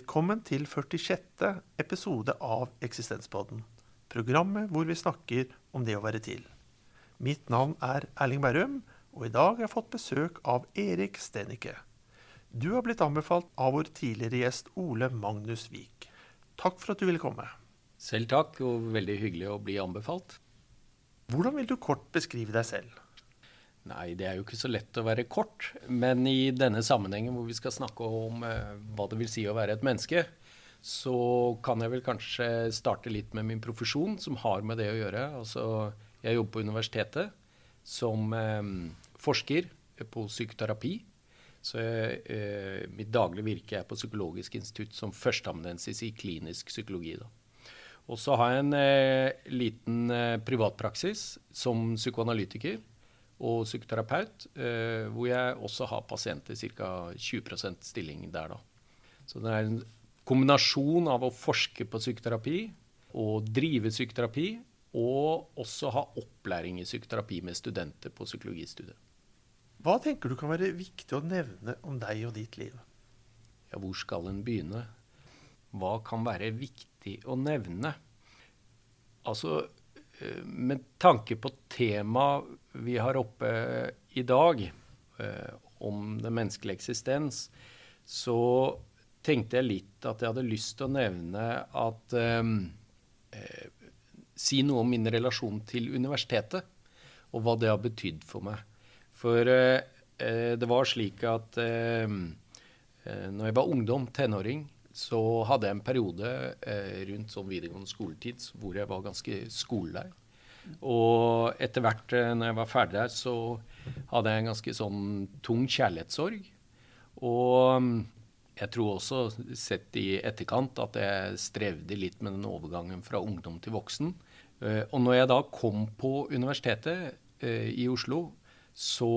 Velkommen til 46. episode av Eksistenspodden. Programmet hvor vi snakker om det å være til. Mitt navn er Erling Berrum, og i dag har jeg fått besøk av Erik Stenicke. Du har blitt anbefalt av vår tidligere gjest Ole Magnus Vik. Takk for at du ville komme. Selv takk, og veldig hyggelig å bli anbefalt. Hvordan vil du kort beskrive deg selv? Nei, det er jo ikke så lett å være kort. Men i denne sammenhengen hvor vi skal snakke om eh, hva det vil si å være et menneske, så kan jeg vel kanskje starte litt med min profesjon, som har med det å gjøre. Altså, jeg jobber på universitetet som eh, forsker på psykoterapi. Så eh, mitt daglige virke er på Psykologisk institutt som førsteamanuensis i klinisk psykologi. da. Og så har jeg en eh, liten eh, privatpraksis som psykoanalytiker og psykoterapeut, eh, hvor jeg også har pasienter ca. 20% stilling der, da. Så det er en kombinasjon av å forske på psykoterapi og drive psykoterapi, og også ha opplæring i psykoterapi med studenter på psykologistudiet. Hva tenker du kan være viktig å nevne om deg og ditt liv? Ja, hvor skal en begynne? Hva kan være viktig å nevne? Altså, Eh, med tanke på temaet vi har oppe i dag, eh, om den menneskelige eksistens, så tenkte jeg litt at jeg hadde lyst til å nevne at eh, eh, Si noe om min relasjon til universitetet, og hva det har betydd for meg. For eh, det var slik at eh, når jeg var ungdom, tenåring, så hadde jeg en periode eh, rundt sånn videregående skoletid hvor jeg var ganske skolelei. Og etter hvert eh, når jeg var ferdig der, så hadde jeg en ganske sånn tung kjærlighetssorg. Og mm, jeg tror også, sett i etterkant, at jeg strevde litt med den overgangen fra ungdom til voksen. Eh, og når jeg da kom på universitetet eh, i Oslo, så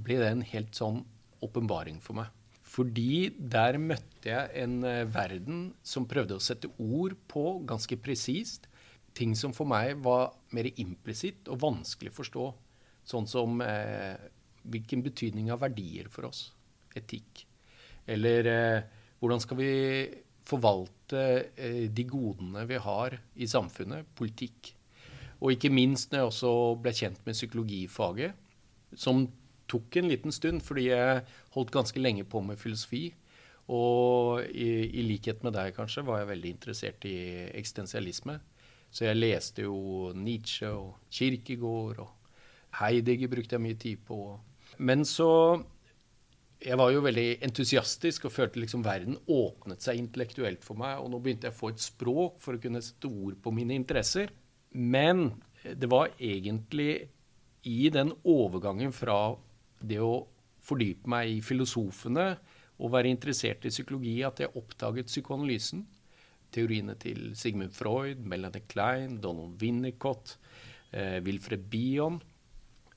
ble det en helt sånn åpenbaring for meg. Fordi der møtte jeg en verden som prøvde å sette ord på ganske presist ting som for meg var mer implisitt og vanskelig å forstå. Sånn som eh, hvilken betydning av verdier for oss. Etikk. Eller eh, hvordan skal vi forvalte eh, de godene vi har i samfunnet. Politikk. Og ikke minst når jeg også ble kjent med psykologifaget, som tok en liten stund, fordi jeg holdt ganske lenge på med filosofi. Og i, i, likhet med deg kanskje var jeg veldig interessert i eksistensialisme. Så jeg leste jo Nietzsche og Kirkegård og Heidegger brukte jeg mye tid på. Men så Jeg var jo veldig entusiastisk og følte liksom verden åpnet seg intellektuelt for meg. Og nå begynte jeg å få et språk for å kunne sette ord på mine interesser. Men det var egentlig i den overgangen fra det å fordype meg i filosofene og være interessert i psykologi at jeg oppdaget psykoanalysen. Teoriene til Sigmund Freud, Melanie Klein, Donald Winnicott, eh, Wilfred Bion.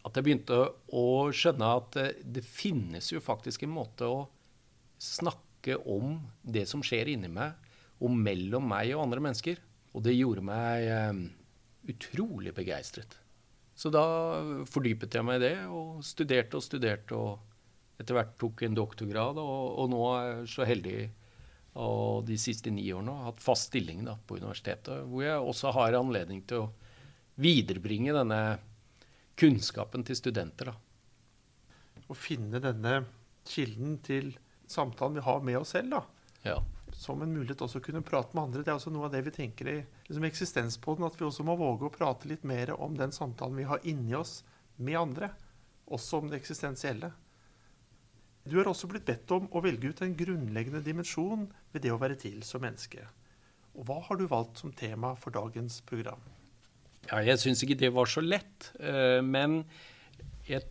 At jeg begynte å skjønne at eh, det finnes jo faktisk en måte å snakke om det som skjer inni meg, og mellom meg og andre mennesker. Og det gjorde meg eh, utrolig begeistret. Så da fordypet jeg meg i det, og studerte og studerte, og etter hvert tok en doktorgrad, og, og nå er jeg så heldig og de siste ni årene har hatt fast stilling da, på universitetet, hvor jeg også har anledning til å viderebringe denne kunnskapen til studenter. Da. Å finne denne kilden til samtalen vi har med oss selv, da. Ja. Som en mulighet også å kunne prate med andre. Det er også noe av det vi tenker i liksom eksistenspodden, at vi også må våge å prate litt mer om den samtalen vi har inni oss med andre. Også om det eksistensielle. Du har også blitt bedt om å velge ut en grunnleggende dimensjon ved det å være til som menneske. Og hva har du valgt som tema for dagens program? Ja, jeg syns ikke det var så lett. Eh, men jeg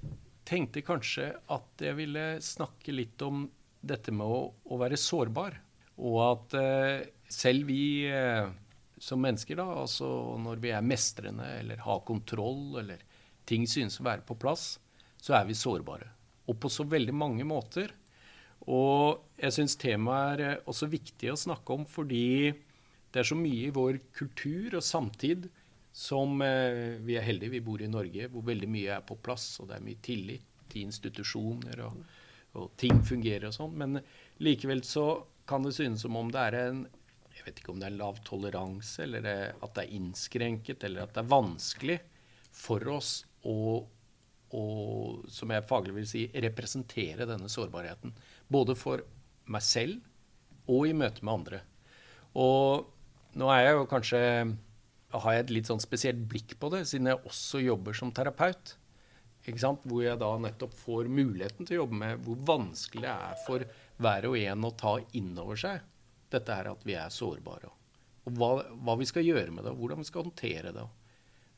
tenkte kanskje at jeg ville snakke litt om dette med å være sårbar. Og at eh, selv vi eh, som mennesker, da, altså når vi er mestrende eller har kontroll, eller ting synes å være på plass, så er vi sårbare og på så veldig mange måter. Og jeg syns temaet er eh, også viktig å snakke om fordi det er så mye i vår kultur og samtid som eh, Vi er heldige, vi bor i Norge, hvor veldig mye er på plass, og det er mye tillit til institusjoner og, og ting fungerer og sånn. Men likevel så kan det synes som om det er en Jeg vet ikke om det er lav toleranse, eller at det er innskrenket, eller at det er vanskelig for oss å, å som jeg faglig vil si, representere denne sårbarheten. Både for meg selv og i møte med andre. Og nå er jeg jo kanskje har jeg et litt sånn spesielt blikk på det, siden jeg også jobber som terapeut. Hvor jeg da nettopp får muligheten til å jobbe med hvor vanskelig det er for hver og en å ta inn over seg dette her at vi er sårbare. Og hva, hva vi skal gjøre med det, og hvordan vi skal håndtere det.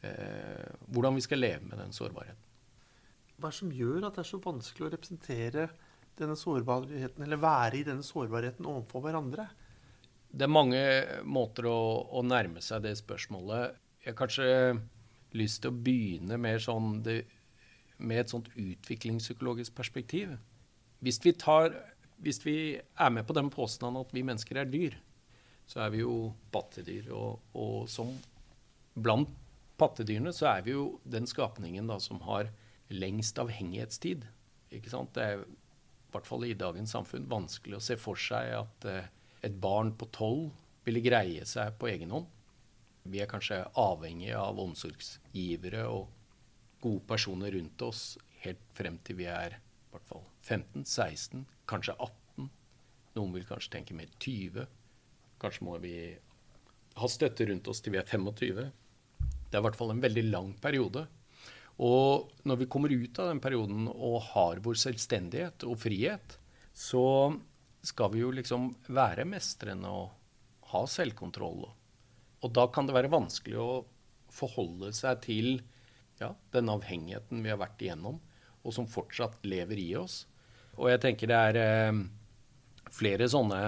Eh, hvordan vi skal leve med den sårbarheten. Hva er det som gjør at det er så vanskelig å representere denne sårbarheten, eller være i denne sårbarheten overfor hverandre? Det er mange måter å, å, nærme seg det spørsmålet. Jeg har kanskje lyst til å begynne med, sånn det, med et sånt utviklingspsykologisk perspektiv. Hvis vi, tar, hvis vi, er med på den påstanden at vi mennesker er dyr, så er vi jo pattedyr. Og, og som blant pattedyrene så er vi jo den skapningen da, som har lengst avhengighetstid. Ikke sant? Det er i hvert fall i dagens samfunn vanskelig å se for seg at eh, et barn på tolv ville greie seg på egen hånd. Vi er kanskje avhengige av omsorgsgivere og gode personer rundt oss helt frem til vi er i hvert fall 15-16, kanskje 18. Noen vil kanskje tenke mer 20. Kanskje må vi ha støtte rundt oss til vi er 25. Det er i hvert fall en veldig lang periode. Og når vi kommer ut av den perioden og har vår selvstendighet og frihet, så skal vi jo liksom være mestrende og ha selvkontroll. Og da kan det være vanskelig å forholde seg til ja, den avhengigheten vi har vært igjennom, og som fortsatt lever i oss. Og jeg tenker det er eh, flere sånne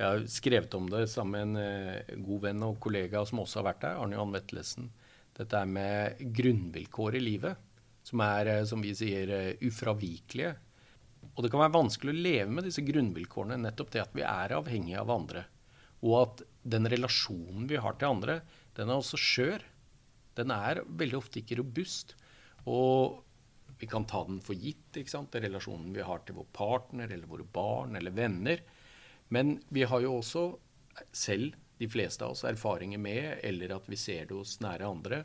Jeg har skrevet om det sammen med en eh, god venn og kollega som også har vært der, Arne Johan Vettelsen. Dette er med grunnvilkår i livet, som er, eh, som vi sier, eh, ufravikelige. Og det kan være vanskelig å leve med disse grunnvilkårene, nettopp det at vi er avhengige av andre. Og at den relasjonen vi har til andre, den er også skjør. Den er veldig ofte ikke robust. Og vi kan ta den for gitt, ikke sant? relasjonen vi har til vår partner eller våre barn eller venner. Men vi har jo også selv, de fleste av oss, erfaringer med, eller at vi ser det hos nære andre,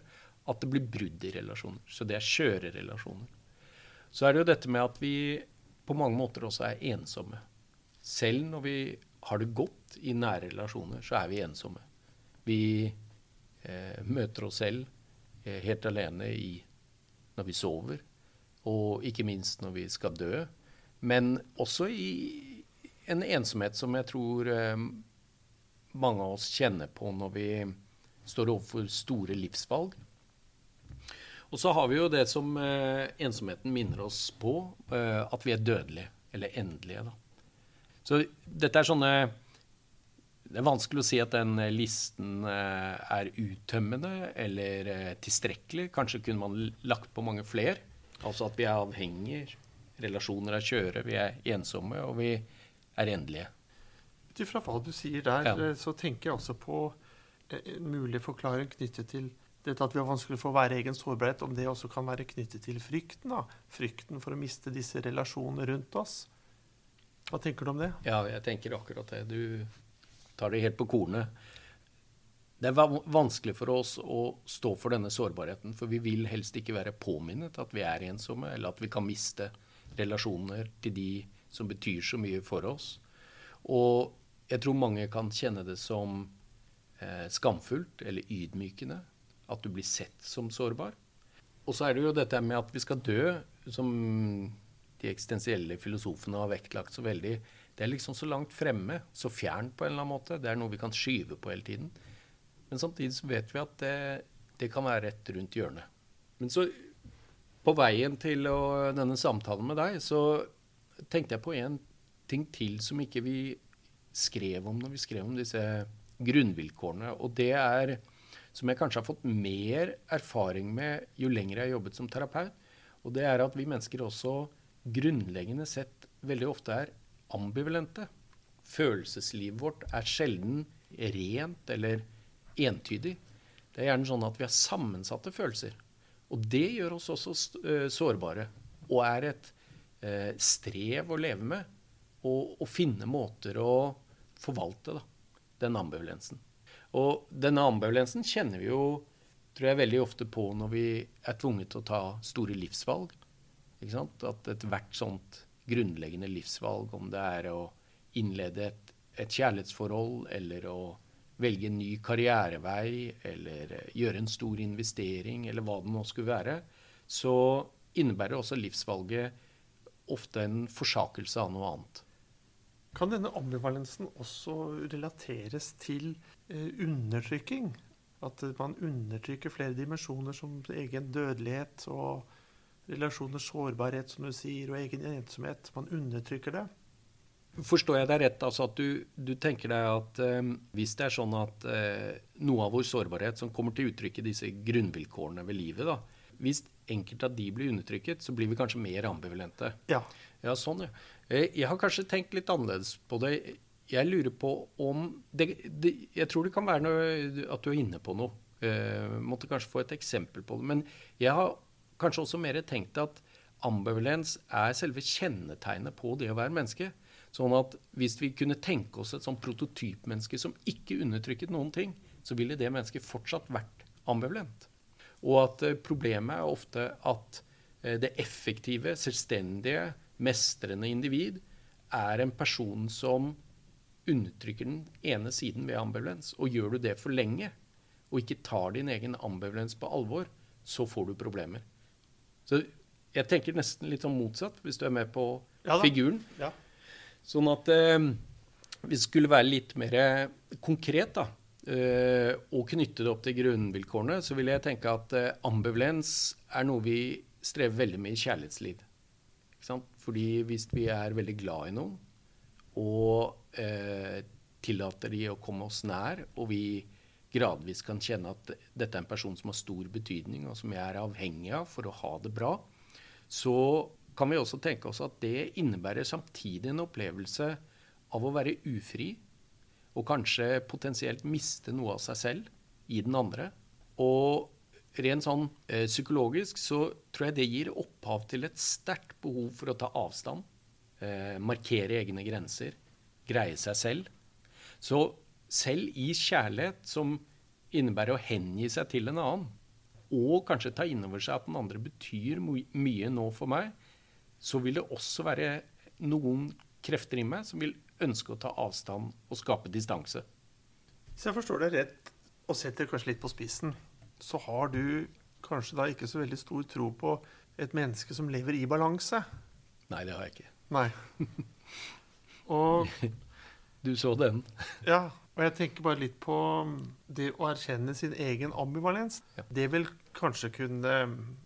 at det blir brudd i relasjoner. Så det er skjøre relasjoner. Så er det jo dette med at vi på mange måter også er ensomme. Selv når vi har det godt i nære relasjoner, så er vi ensomme. Vi eh, møter oss selv eh, helt alene i, når vi sover, og ikke minst når vi skal dø. Men også i en ensomhet som jeg tror eh, mange av oss kjenner på når vi står overfor store livsvalg. Og så har vi jo det som eh, ensomheten minner oss på, eh, at vi er dødelige. Eller endelige, da. Så dette er sånne Det er vanskelig å si at den listen eh, er uttømmende eller eh, tilstrekkelig. Kanskje kunne man lagt på mange flere. Altså at vi er avhengige, relasjoner er skjøre, vi er ensomme, og vi er endelige. Ut ifra hva du sier der, ja. Eh, så tenker jeg også på eh, en mulig forklaring knyttet til dette at vi har vanskelig for å være egen sårbarhet, om det også kan være knyttet til frykten. da. Frykten for å miste disse relasjonene rundt oss. Hva tenker du om det? Ja, jeg tenker akkurat det. Du tar det helt på kornet. Det er vanskelig for oss å stå for denne sårbarheten, for vi vil helst ikke være påminnet at vi er ensomme, eller at vi kan miste relasjoner til de som betyr så mye for oss. Og jeg tror mange kan kjenne det som eh, skamfullt eller ydmykende at du blir sett som sårbar. Og så er det jo dette med at vi skal dø, som de eksistensielle filosofene har vektlagt så veldig. Det er liksom så langt fremme, så fjernt på en eller annen måte. Det er noe vi kan skyve på hele tiden. Men samtidig så vet vi at det, det kan være rett rundt hjørnet. Men så på veien til å, denne samtalen med deg, så tenkte jeg på en ting til som ikke vi skrev om når vi skrev om disse grunnvilkårene. Og det er som jeg kanskje har fått mer erfaring med jo lenger jeg har jobbet som terapeut. Og det er at vi mennesker også grunnleggende sett veldig ofte er ambivalente. Følelseslivet vårt er sjelden rent eller entydig. Det er gjerne sånn at vi har sammensatte følelser. Og det gjør oss også sårbare. Og er et eh, strev å leve med. Og, og finne måter å forvalte da, den ambivalensen. Og denne ambivalensen kjenner vi jo tror jeg veldig ofte på når vi er tvunget til å ta store livsvalg. At ethvert sånt grunnleggende livsvalg, om det er å innlede et, et kjærlighetsforhold eller å velge en ny karrierevei eller gjøre en stor investering eller hva det nå skulle være, så innebærer også livsvalget ofte en forsakelse av noe annet. Kan denne ambivalensen også relateres til eh, undertrykking? At man undertrykker flere dimensjoner som egen dødelighet og relasjoners sårbarhet, som du sier, og egen ensomhet. Man undertrykker det. Forstår jeg deg rett, altså at du, du tenker deg at eh, hvis det er sånn at eh, noe av vår sårbarhet som kommer til uttrykk i disse grunnvilkårene ved livet, da, hvis enkelte av de blir undertrykket, så blir vi kanskje mer ambivalente. Ja. Ja, sånn, ja. Eh, jeg har kanskje tenkt litt annerledes på det. Jeg lurer på om det, det, Jeg tror det kan være noe, at du er inne på noe. Uh, måtte kanskje få et eksempel på det. Men jeg har kanskje også mer tenkt at ambivalens er selve kjennetegnet på det å være menneske. Sånn at hvis vi kunne tenke oss et sånn prototypmenneske som ikke undertrykket noen ting, så ville det mennesket fortsatt vært ambivalent. Og at eh, problemet er ofte at eh, det effektive, selvstendige, mestrende individ er en person som undertrykker den ene siden ved ambivalens. Og gjør du det for lenge, og ikke tar din egen ambivalens på alvor, så får du problemer. Så jeg tenker nesten litt sånn motsatt, hvis du er med på ja, figuren. Ja. Sånn at eh, vi skulle være litt mer konkret, da, eh, og knytte det opp til grunnvilkårene, så vil jeg tenke at eh, ambivalens er noe vi strever veldig med i kjærlighetsliv. Fordi hvis vi er veldig glad i noen, og eh, tillater de å komme oss nær, og vi gradvis kan kjenne at dette er en person som har stor betydning, og som jeg er avhengig av for å ha det bra, så kan vi også tenke oss at det innebærer samtidig en opplevelse av å være ufri, og kanskje potensielt miste noe av seg selv i den andre. Og rent sånn eh, psykologisk så tror jeg det gir opphav til et sterkt behov for å ta avstand, eh, markere egne grenser, greie seg selv. Så selv i kjærlighet, som innebærer å hengi seg til en annen, og kanskje ta inn over seg at den andre betyr mye nå for meg, så vil det også være noen krefter i meg som vil ønske å ta avstand og skape distanse. Hvis jeg forstår deg rett, og setter kanskje litt på spissen, så har du kanskje da ikke så veldig stor tro på et menneske som lever i balanse? Nei, det har jeg ikke. Nei. Og Du så den. ja. Og jeg tenker bare litt på um, det å erkjenne sin egen ambivalens. Ja. Det vil kanskje kunne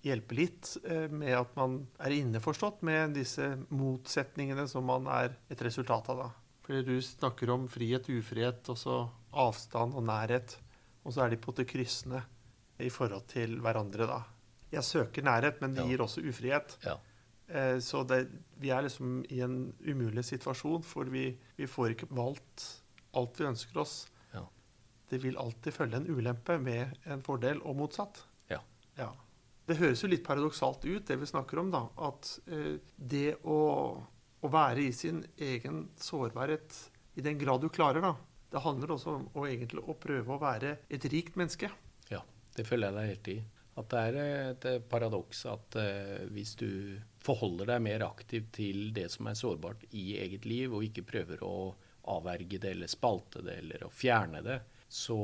hjelpe litt eh, med at man er innforstått med disse motsetningene som man er et resultat av. da. Fordi du snakker om frihet, ufrihet, og så avstand og nærhet. Og så er de på det kryssende i forhold til hverandre, da. Jeg søker nærhet, men det gir også ufrihet. Ja. Eh, så det, vi er liksom i en umulig situasjon, for vi, vi får ikke valgt alt vi ønsker oss. Ja. Det vil alltid følge en ulempe med en fordel, og motsatt. Ja. ja. Det høres jo litt paradoksalt ut, det vi snakker om, da. At eh, det å, å, være i sin egen sårbarhet i den grad du klarer, da. Det handler også om å, egentlig, å prøve å være et rikt menneske. Ja, det følger jeg deg helt i. At det er et paradoks at eh, hvis du forholder deg mer aktivt til det som er sårbart i eget liv, og ikke prøver å avverge det eller spalte det eller å fjerne det, så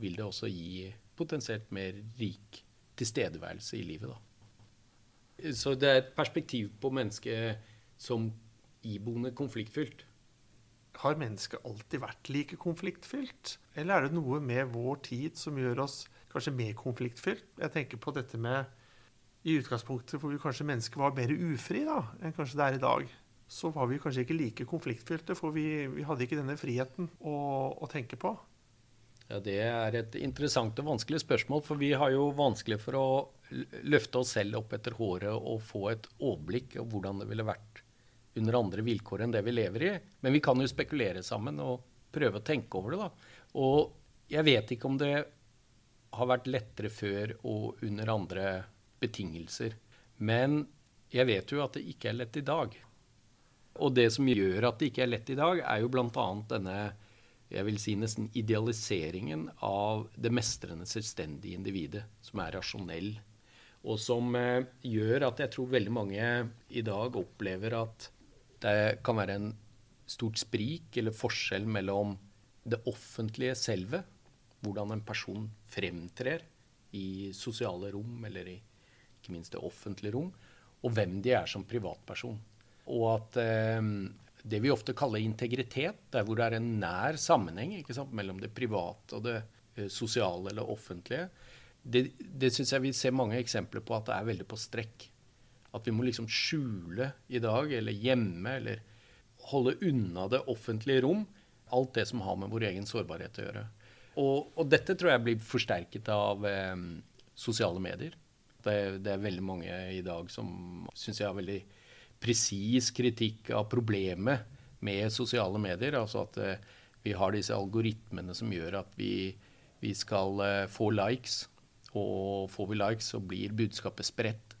vil det også gi potensielt mer rik tilstedeværelse i livet. Da. Så det er et perspektiv på mennesket som iboende konfliktfylt. Har mennesket alltid vært like konfliktfylt? Eller er det noe med vår tid som gjør oss kanskje mer konfliktfylt? Jeg tenker på dette med i utgangspunktet hvor vi kanskje mennesket var mer ufri da, enn kanskje det er i dag så var vi kanskje ikke like konfliktfylte, for vi, vi hadde ikke denne friheten å, å, tenke på. Ja, Det er et interessant og vanskelig spørsmål, for vi har jo vanskelig for å løfte oss selv opp etter håret og få et overblikk av hvordan det ville vært under andre vilkår enn det vi lever i. Men vi kan jo spekulere sammen og prøve å tenke over det. da. Og jeg vet ikke om det har vært lettere før og under andre betingelser. Men jeg vet jo at det ikke er lett i dag. Og det som gjør at det ikke er lett i dag, er jo bl.a. denne jeg vil si nesten idealiseringen av det mestrende, selvstendige individet, som er rasjonell. Og som eh, gjør at jeg tror veldig mange i dag opplever at det kan være en stort sprik eller forskjell mellom det offentlige selve, hvordan en person fremtrer i sosiale rom, eller i ikke minst det offentlige rom, og hvem de er som privatperson. Og at eh, det vi ofte kaller integritet, der hvor det er en nær sammenheng sant, mellom det private og det eh, sosiale eller offentlige, det, det syns jeg vi ser mange eksempler på at det er veldig på strekk. At vi må liksom skjule i dag, eller gjemme, eller holde unna det offentlige rom alt det som har med vår egen sårbarhet å gjøre. Og, og dette tror jeg blir forsterket av eh, sosiale medier. Det, det, er veldig mange i dag som syns jeg har veldig presis kritikk av problemet med sosiale medier. Altså at eh, vi har disse algoritmene som gjør at vi, vi skal eh, få likes. Og får vi likes, så blir budskapet spredt.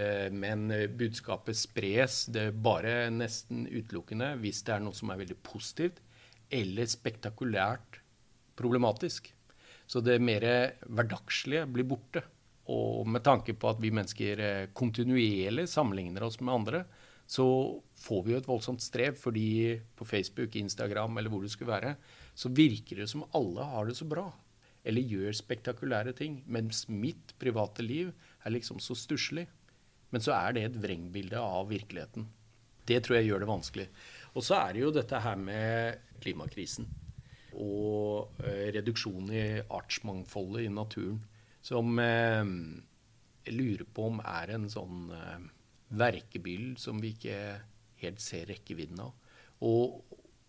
Eh, men budskapet spres det bare nesten utelukkende hvis det er noe som er veldig positivt eller spektakulært problematisk. Så det mer hverdagslige blir borte. Og med tanke på at vi mennesker eh, kontinuerlig sammenligner oss med andre, så får vi jo et voldsomt strev, fordi på Facebook, Instagram eller hvor det skulle være, så virker det som alle har det så bra. Eller gjør spektakulære ting. Mens mitt private liv er liksom så stusslig. Men så er det et vrengbilde av virkeligheten. Det tror jeg gjør det vanskelig. Og så er det jo dette her med klimakrisen. Og eh, reduksjon i artsmangfoldet i naturen som eh, jeg lurer på om er en sånn eh, verkebyll som vi ikke helt ser rekkevidden av. Og,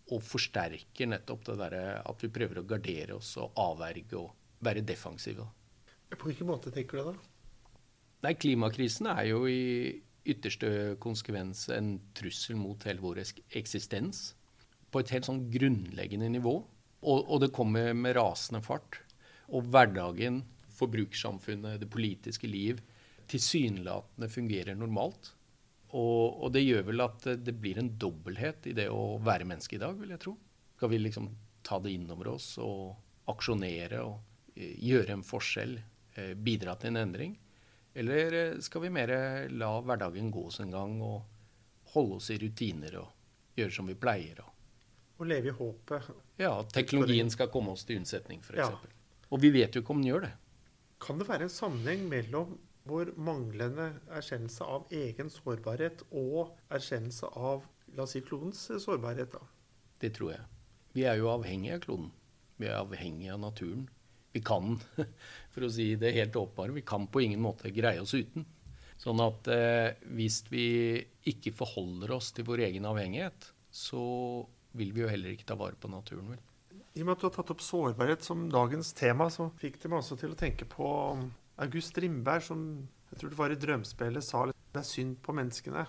og forsterker nettopp det derre at vi prøver å gardere oss og avverge og være defensive. På hvilken måte tenker du det? Nei, Klimakrisen er jo i ytterste konsekvens en trussel mot hele vår eksistens. På et helt sånn grunnleggende nivå. Og, og det kommer med rasende fart. Og hverdagen forbrukersamfunnet, det politiske liv, tilsynelatende fungerer normalt. Og, og, det gjør vel at det blir en dobbelthet i det å være menneske i dag, vil jeg tro. Skal vi liksom ta det innover oss og aksjonere og eh, gjøre en forskjell, eh, bidra til en endring? Eller eh, skal vi mer la hverdagen gå sin gang og holde oss i rutiner og gjøre som vi pleier? Og, og leve i håpet. Ja, at teknologien skal komme oss til unnsetning, f.eks. Ja. Og vi vet jo ikke om den gjør det. Kan det være en sammenheng mellom vår manglende erkjennelse av egen sårbarhet og erkjennelse av la oss si, klodens sårbarhet? da? Det tror jeg. Vi er jo avhengige av kloden. Vi er avhengige av naturen. Vi kan, for å si det helt åpenbare, vi kan på ingen måte greie oss uten. Sånn at eh, hvis vi ikke forholder oss til vår egen avhengighet, så vil vi jo heller ikke ta vare på naturen. vel? I og med at du har tatt opp sårbarhet som dagens tema, så fikk det meg også til å tenke på August Strindberg, som jeg tror det var i Drømspillet, sa at det er synd på menneskene.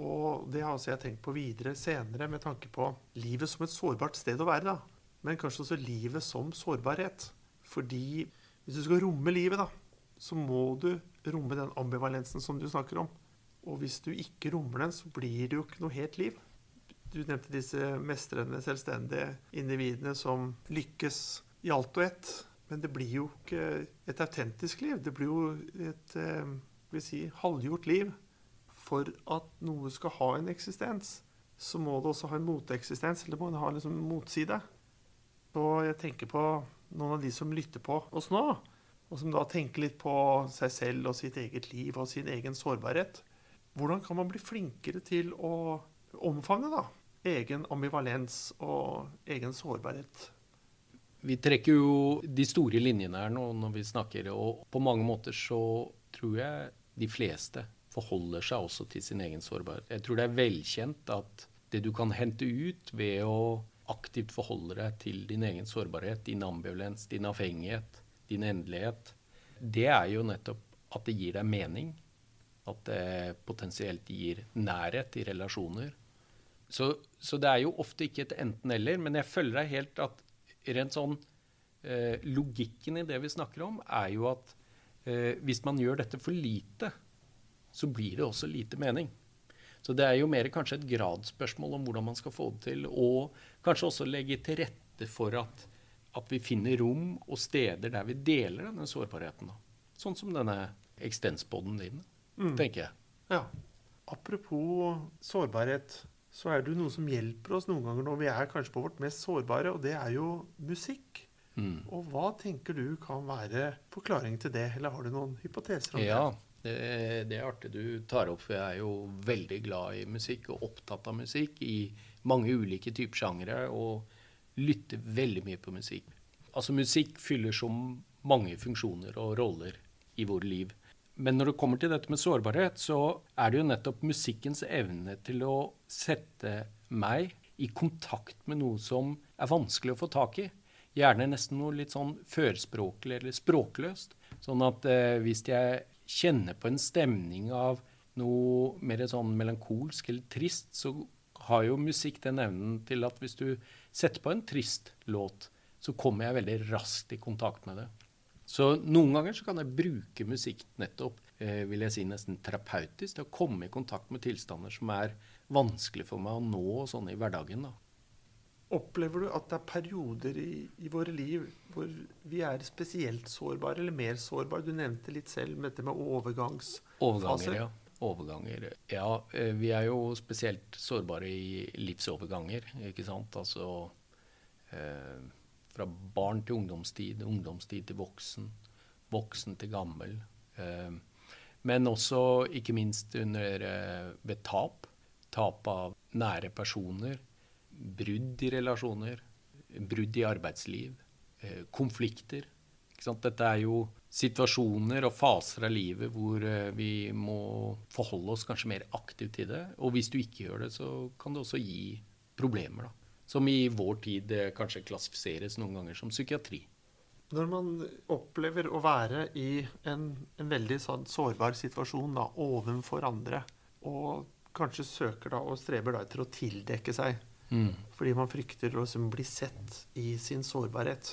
Og det har også jeg tenkt på videre senere, med tanke på livet som et sårbart sted å være. da. Men kanskje også livet som sårbarhet. Fordi hvis du skal romme livet, da, så må du romme den ambivalensen som du snakker om. Og hvis du ikke rommer den, så blir det jo ikke noe helt liv. Du nevnte disse mestrende, selvstendige individene som lykkes i alt og ett. Men det blir jo ikke et autentisk liv. Det blir jo et eh, vil si, halvgjort liv. For at noe skal ha en eksistens, så må det også ha en moteksistens, eller må det ha liksom en motside. Og jeg tenker på noen av de som lytter på oss nå, og som da tenker litt på seg selv og sitt eget liv og sin egen sårbarhet. Hvordan kan man bli flinkere til å omfavne da, egen ambivalens og egen sårbarhet. Vi trekker jo de store linjene her nå når vi snakker, og på mange måter så tror jeg de fleste forholder seg også til sin egen sårbarhet. Jeg tror det er velkjent at det du kan hente ut ved å aktivt forholde deg til din egen sårbarhet, din ambivalens, din avhengighet, din endelighet, det er jo nettopp at det gir deg mening. At det potensielt gir nærhet i relasjoner. Så, så, det er jo ofte ikke et enten-eller, men jeg følger deg helt at rent sånn eh, Logikken i det vi snakker om, er jo at eh, hvis man gjør dette for lite, så blir det også lite mening. Så det er jo mer kanskje et gradsspørsmål om hvordan man skal få det til, og kanskje også legge til rette for at, at vi finner rom og steder der vi deler denne sårbarheten. Sånn som denne ekstenspoden din, mm. tenker jeg. Ja. Apropos sårbarhet, så er det jo noe som hjelper oss noen ganger når vi er kanskje på vårt mest sårbare, og det er jo musikk. Mm. Og hva tenker du kan være forklaringen til det, eller har du noen hypoteser om ja, det? Ja, det er artig du tar opp, for jeg er jo veldig glad i musikk og opptatt av musikk i mange ulike typer sjangere, og lytter veldig mye på musikk. Altså Musikk fyller så mange funksjoner og roller i våre liv. Men når det kommer til dette med sårbarhet, så er det jo nettopp musikkens evne til å sette meg i kontakt med noe som er vanskelig å få tak i. Gjerne nesten noe litt sånn førspråklig eller språkløst. Sånn at eh, hvis jeg kjenner på en stemning av noe mer sånn melankolsk eller trist, så har jo musikk den evnen til at hvis du setter på en trist låt, så kommer jeg veldig raskt i kontakt med det. Så noen ganger så kan jeg bruke musikk nettopp, eh, vil jeg si nesten terapeutisk, til å komme i kontakt med tilstander som er vanskelig for meg å nå sånn i hverdagen. da. Opplever du at det er perioder i, i, våre liv hvor vi er spesielt sårbare, eller mer sårbare? Du nevnte litt selv dette med overgangsfaser. Overganger, ja. Overganger. Ja, eh, vi er jo spesielt sårbare i livsoverganger, ikke sant. Altså eh, fra barn til ungdomstid, ungdomstid til voksen, voksen til gammel. Eh, men også ikke minst under, eh, ved tap. Tap av nære personer. Brudd i relasjoner. Brudd i arbeidsliv. Eh, konflikter. Dette er jo situasjoner og faser av livet hvor vi må forholde oss kanskje mer aktivt til det. Og hvis du ikke gjør det, så kan det også gi problemer. da som i vår tid eh, kanskje klassifiseres noen ganger som psykiatri. Når man opplever å være i en, en veldig sånn sårbar situasjon da, ovenfor andre, og kanskje søker da og streber da etter å tildekke seg mm. fordi man frykter å liksom bli sett i sin sårbarhet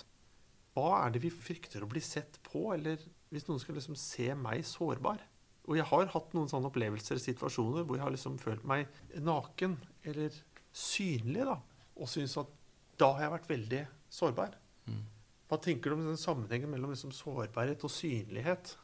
Hva er det vi frykter å bli sett på, eller hvis noen skal liksom se meg sårbar? Og jeg har hatt noen sånne opplevelser, situasjoner, hvor jeg har liksom følt meg naken eller synlig. da, og syns at da har jeg vært veldig sårbar. Mm. Hva tenker du om den sammenhengen mellom liksom sårbarhet og synlighet?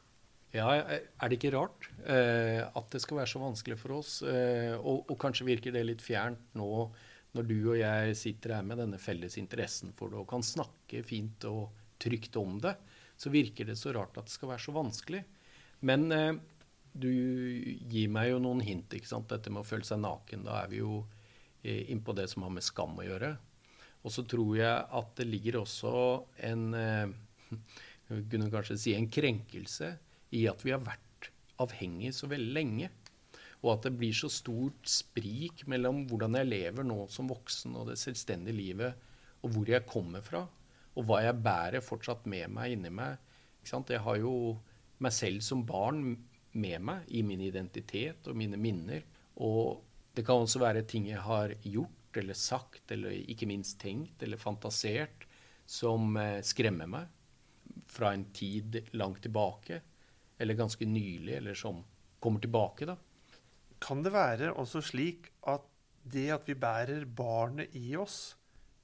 Ja, Er det ikke rart eh, at det skal være så vanskelig for oss? Eh, og, og, kanskje virker det litt fjernt nå når du og jeg sitter her med denne felles interessen for det og kan snakke fint og trygt om det. Så virker det så rart at det skal være så vanskelig. Men eh, du gir meg jo noen hint. ikke sant? Dette med å føle seg naken. Da er vi jo inn på det som har med skam å gjøre. Og så tror jeg at det ligger også en eh, kunne kanskje si en krenkelse i at vi har vært avhengige så veldig lenge. Og at det blir så stort sprik mellom hvordan jeg lever nå som voksen og det selvstendige livet, og hvor jeg kommer fra, og hva jeg bærer fortsatt med meg inni meg. Jeg har jo meg selv som barn med meg i min identitet og mine minner. Og det kan også være ting jeg har gjort eller sagt eller ikke minst tenkt eller fantasert som eh, skremmer meg fra en tid langt tilbake, eller ganske nylig, eller som kommer tilbake, da. Kan det være også slik at det at vi bærer barnet i oss,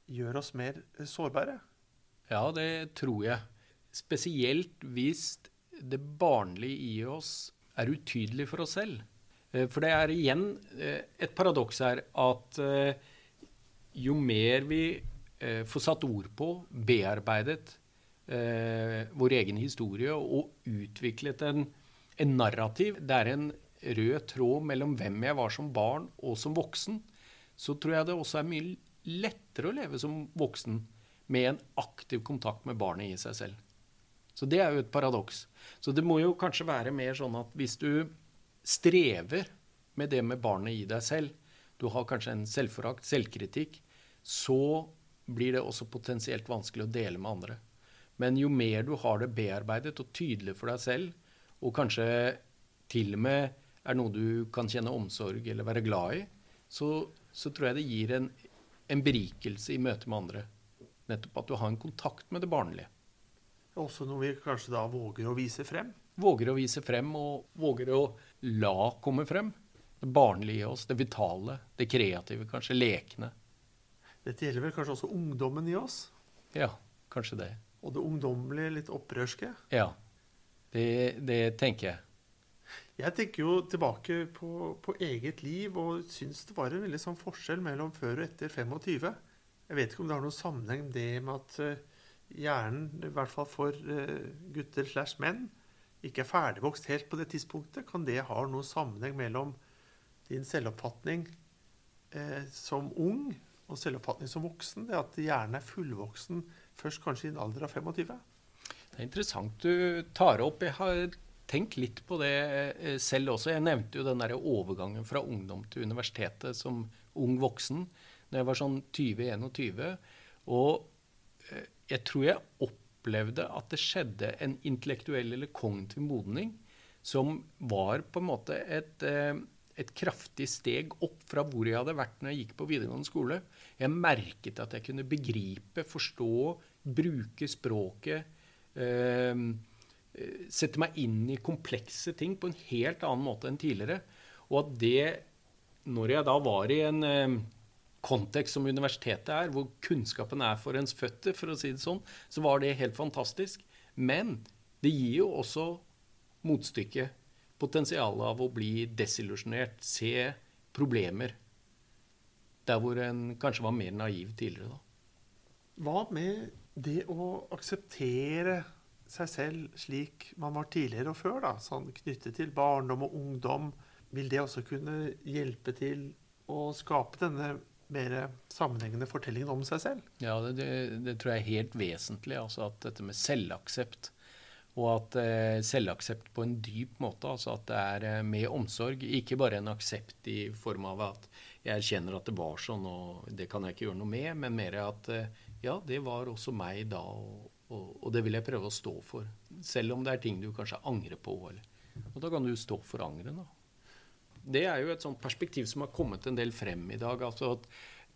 gjør oss mer eh, sårbare? Ja, det tror jeg. Spesielt hvis det barnlige i oss er utydelig for oss selv. Eh, for det er igjen eh, et paradoks her at eh, jo mer vi får satt ord på, bearbeidet vår egen historie og utviklet en, en narrativ Det er en rød tråd mellom hvem jeg var som barn og som voksen. Så tror jeg det også er mye lettere å leve som voksen med en aktiv kontakt med barnet i seg selv. Så det er jo et paradoks. Så det må jo kanskje være mer sånn at hvis du strever med det med barnet i deg selv, du har kanskje en selvforakt, selvkritikk, så blir det også potensielt vanskelig å dele med andre. Men jo mer du har det bearbeidet og tydelig for deg selv, og kanskje til og med er noe du kan kjenne omsorg eller være glad i, så, så tror jeg det gir en, en berikelse i møte med andre. Nettopp at du har en kontakt med det barnlige. Også noe vi kanskje da våger å vise frem? våger å vise frem, og våger å la komme frem. Det barnlige i oss, det vitale, det kreative, kanskje lekne. Dette gjelder vel kanskje også ungdommen i oss? Ja, kanskje det. Og det ungdommelige, litt opprørske? Ja, det, det tenker jeg. Jeg tenker jo tilbake på, på eget liv og syns det var en veldig sånn forskjell mellom før og etter 25. Jeg vet ikke om det har noen sammenheng det med at uh, hjernen, i hvert fall for uh, gutter slash menn, ikke er ferdigvokst helt på det tidspunktet. Kan det ha noen sammenheng mellom din selvoppfatning eh, som ung og selvoppfatning som voksen? Det at hjernen er fullvoksen først kanskje i en alder av 25? Det er interessant du tar opp. Jeg har tenkt litt på det eh, selv også. Jeg nevnte jo den der overgangen fra ungdom til universitetet som ung voksen Når jeg var sånn 20-21. Og eh, jeg tror jeg opplevde at det skjedde en intellektuell eller kognitiv modning som var på en måte et, eh, et kraftig steg opp fra hvor jeg hadde vært når jeg gikk på videregående skole. Jeg merket at jeg kunne begripe, forstå, bruke språket. Eh, sette meg inn i komplekse ting på en helt annen måte enn tidligere. Og at det, når jeg da var i en eh, kontekst som universitetet er, hvor kunnskapen er for ens føtter, for å si det sånn, så var det helt fantastisk. Men det gir jo også motstykket. Potensialet av å bli desillusjonert, se problemer. Der hvor en kanskje var mer naiv tidligere, da. Hva med det å akseptere seg selv slik man var tidligere og før, da, sånn knyttet til barndom og ungdom, vil det også kunne hjelpe til å skape denne mer sammenhengende fortellingen om seg selv? Ja, det, det, det tror jeg er helt vesentlig. altså at Dette med selvaksept. Og at eh, selvaksept på en dyp måte. altså At det er eh, med omsorg. Ikke bare en aksept i form av at jeg erkjenner at det var sånn, og det kan jeg ikke gjøre noe med, men mer at eh, ja, det var også meg da, og, og, og, det vil jeg prøve å stå for. Selv om det er ting du kanskje angrer på. Eller. Og da kan du stå for angeren. da. Det er jo et sånt perspektiv som har kommet en del frem i dag. altså at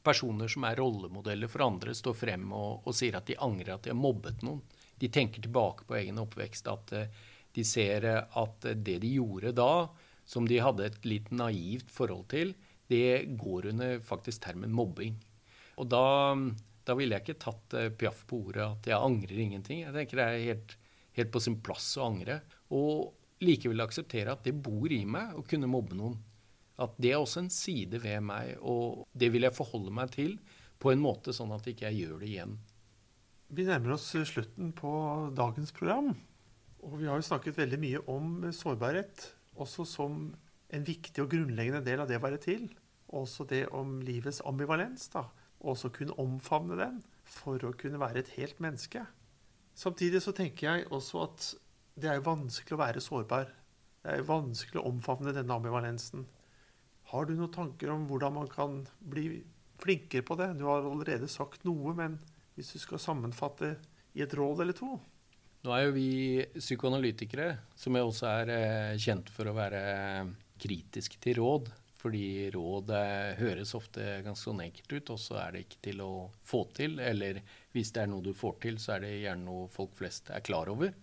Personer som er rollemodeller for andre, står frem og, og sier at de angrer at de har mobbet noen. De tenker tilbake på egen oppvekst. At uh, de ser at det de gjorde da, som de hadde et litt naivt forhold til, det går under faktisk termen mobbing. Og da da ville jeg ikke tatt Piaff Piaf på ordet at jeg angrer ingenting. Jeg tenker det er helt, helt på sin plass å angre. Og likevel akseptere at det bor i meg å kunne mobbe noen. At det er også en side ved meg, og det vil jeg forholde meg til på en måte sånn at ikke jeg gjør det igjen. Vi nærmer oss slutten på dagens program. Og vi har jo snakket veldig mye om sårbarhet, også som en viktig og grunnleggende del av det å være til. Også det om livets ambivalens. da og også kunne omfavne den for å kunne være et helt menneske. Samtidig så tenker jeg også at det er jo vanskelig å være sårbar. Det er jo vanskelig å omfavne denne ambivalensen. Har du noen tanker om hvordan man kan bli flinkere på det? Du har allerede sagt noe, men hvis du skal sammenfatte i et råd eller to? Nå er jo vi psykoanalytikere, som jeg også er eh, kjent for å være kritiske til råd. Fordi råd høres ofte ganske enkelt ut, og så er det ikke til å få til. Eller hvis det er noe du får til, så er det gjerne noe folk flest er klar over.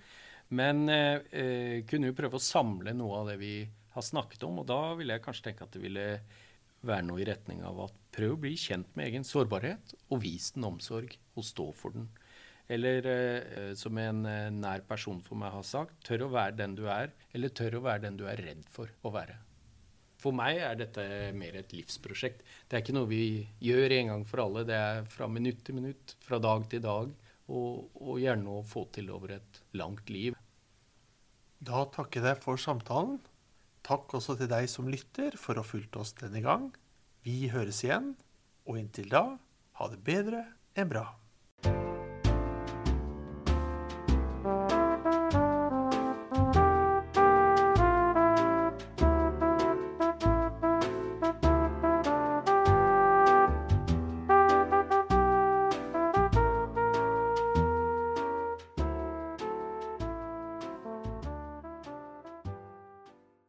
Men eh, eh kunne jo prøve å samle noe av det vi har snakket om. Og da ville jeg kanskje tenke at det ville være noe i retning av at prøv å bli kjent med egen sårbarhet, og vis den omsorg, og stå for den. Eller eh, som en eh, nær person for meg har sagt, tør å være den du er, eller tør å være den du er redd for å være. For meg er dette mer et livsprosjekt. Det er ikke noe vi gjør en gang for alle. Det er fra minutt til minutt, fra dag til dag, og, og gjerne å få til over et langt liv. Da takker jeg deg for samtalen. Takk også til deg som lytter for å ha fulgt oss denne gang. Vi høres igjen, og inntil da, ha det bedre enn bra.